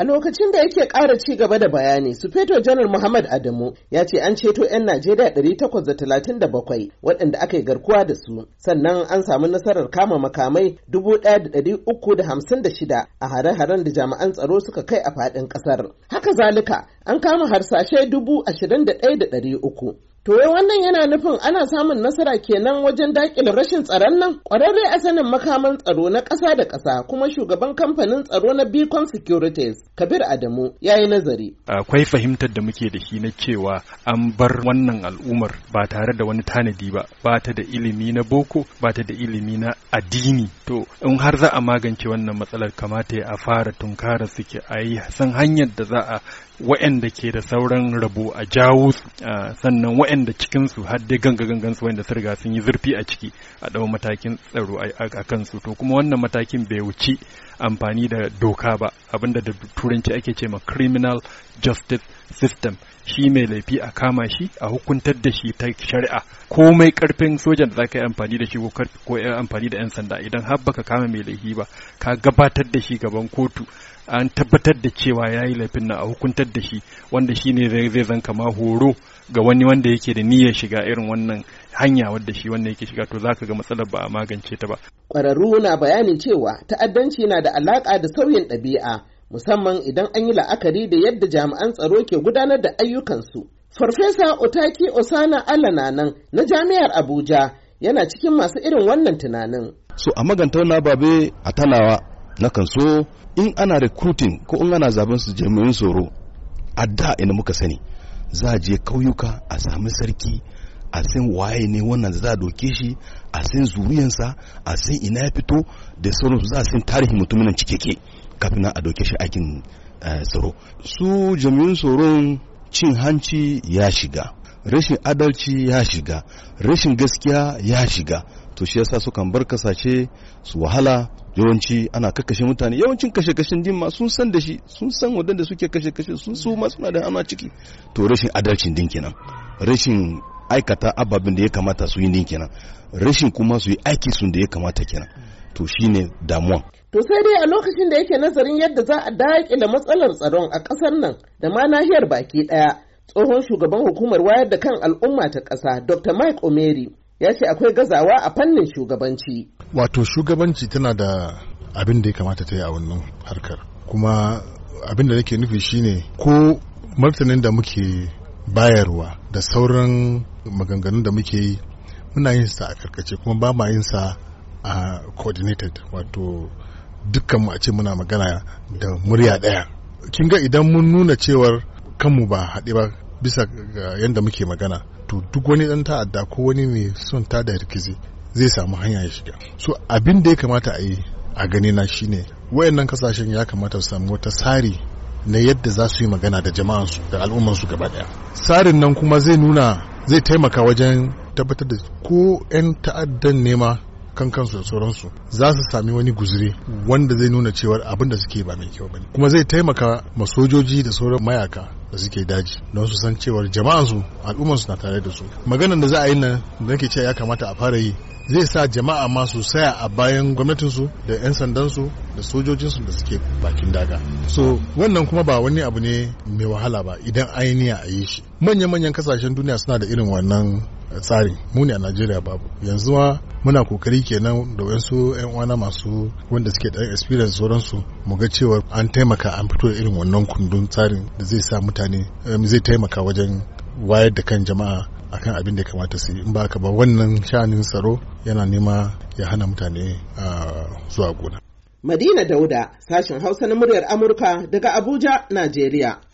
A lokacin da yake ƙara ci gaba da bayani, Sufeto Janar Muhammad Adamu ya ce an ceto 'yan Najeriya 837 waɗanda aka yi garkuwa da su, sannan an samu nasarar kama makamai 1,356 a hare-haren da jami'an tsaro suka kai a faɗin ƙasar. Haka zalika, an kama harsashe 21,300. To wannan yana nufin ana samun nasara kenan wajen daƙile rashin tsaron nan? Ƙwararre a sanin makaman tsaro na ƙasa da ƙasa kuma shugaban kamfanin tsaro na Beacon Securities, Kabir Adamu, ya yi nazari. Akwai fahimtar da muke da shi na cewa an bar wannan al'ummar ba tare da wani tanadi ba, ba ta da ilimi na boko, ba ta da ilimi na addini. To in har za a magance wannan matsalar kamata a fara tunkara suke a yi san hanyar da za a wa'anda ke da sauran rabo a jawo sannan wa'anda cikinsu har dai ganga gangan su wanda riga sun yi zurfi a ciki a ɗau matakin tsaro a kansu. To kuma wannan matakin bai wuci amfani da doka ba abin da da turanci ake ce ma criminal justice system. Shi mai laifi a kama shi a hukuntar da shi ta shari'a. Komai ƙarfin sojan da za ka yi amfani da shi ko amfani da 'yan sanda idan har baka kama mai laifi ba ka gabatar da shi gaban kotu. An tabbatar da cewa ya yi laifin na a hukuntar da shi wanda shi ne zai zan kama horo ga wani wanda yake da niyyar shiga irin wannan hanya wadda shi wanda yake shiga to za ka ga matsalar ba a magance ta ba. Ƙwararru na bayani cewa ta'addanci na da alaƙa da sauyin ɗabi'a musamman idan an yi la'akari da yadda jami'an tsaro ke gudanar da ayyukansu. Farfesa Otaki Osana Alana nan na Jami'ar Abuja yana cikin masu irin wannan tunanin. So a maganta wannan ababe a tanawa na kan so in ana recruiting ko in ana zaɓen su jami'in tsoro a da ina muka sani za a je kauyuka a sami sarki a san waye ne wannan za a doke shi a san zuriyansa a san ina ya fito da sauransu za a san tarihin mutumin cikeke kafin a doke shi aikin tsaro. Su jami'in tsoron cin hanci ya shiga rashin adalci ya shiga rashin gaskiya ya shiga. To shi yasa sukan bar ƙasashe su wahala yawanci ana kakkashe mutane. Yawancin kashe kashen din ma sun san da shi sun san wadanda suke kashe kashe sun su ma suna da hana ciki. To rashin adalcin din kenan. Rashin aikata ababen da ya kamata su yi din kenan. Rashin kuma su yi aiki sun da ya kamata kenan. To shine damuwan. To sai dai a lokacin da yake nazarin yadda za a daƙile matsalar tsaron a ƙasar nan da ma nahiyar baki ɗaya tsohon shugaban hukumar wayar da kan al'umma ta ƙasa dr mike omeri ya ce akwai gazawa a fannin shugabanci. Wato shugabanci tana da abin da ya kamata ta yi a wannan harkar. Kuma abin da nake nufi shine ko martanin da muke bayarwa da sauran maganganun da muke yi muna yin sa a karkace kuma ba ma yin sa a coordinated. Wato dukkanmu a ce muna magana da murya ɗaya. Kin ga idan mun nuna cewar kanmu ba haɗe ba bisa ga yadda muke magana to duk wani ɗan ta'adda ko wani mai son tada rikizi zai samu hanya ya shiga. So abin da ya kamata a yi a gani na shine wayannan ƙasashen ya kamata su samu wata tsari na yadda za su yi magana da jama'ansu da al'ummansu gaba ɗaya tsarin nan kuma zai nuna zai taimaka wajen tabbatar da ko 'yan ta'addan nema kan kansu da sauransu za su sami wani guzuri wanda zai nuna cewar abin da suke ba mai kyau ba ne. Kuma zai taimaka ma sojoji da sauran mayaka da suke daji don su san cewar jama'ansu al'ummarsu na tare da su. Maganar da za a yi nan da nake cewa ya kamata a fara yi zai sa jama'a ma su saya a bayan gwamnatinsu da 'yan sandansu da sojojinsu da suke bakin daga. So wannan kuma ba wani abu ne mai wahala ba idan ainiya a yi shi. Manya-manyan ƙasashen duniya suna da irin wannan tsari. Mu ne a najeriya babu. Yanzu ma muna ƙoƙari kenan da wasu yan uwana masu wanda suke da experience sauransu mu ga cewa an taimaka an fito da irin wannan kundin tsarin da zai sa mutane zai taimaka wajen wayar da kan jama'a akan abin da kamata su yi in ba ba wannan sha'anin tsaro yana nema ya hana mutane zuwa gona Madina Dauda, sashen Hausa na muryar Amurka daga Abuja, Najeriya.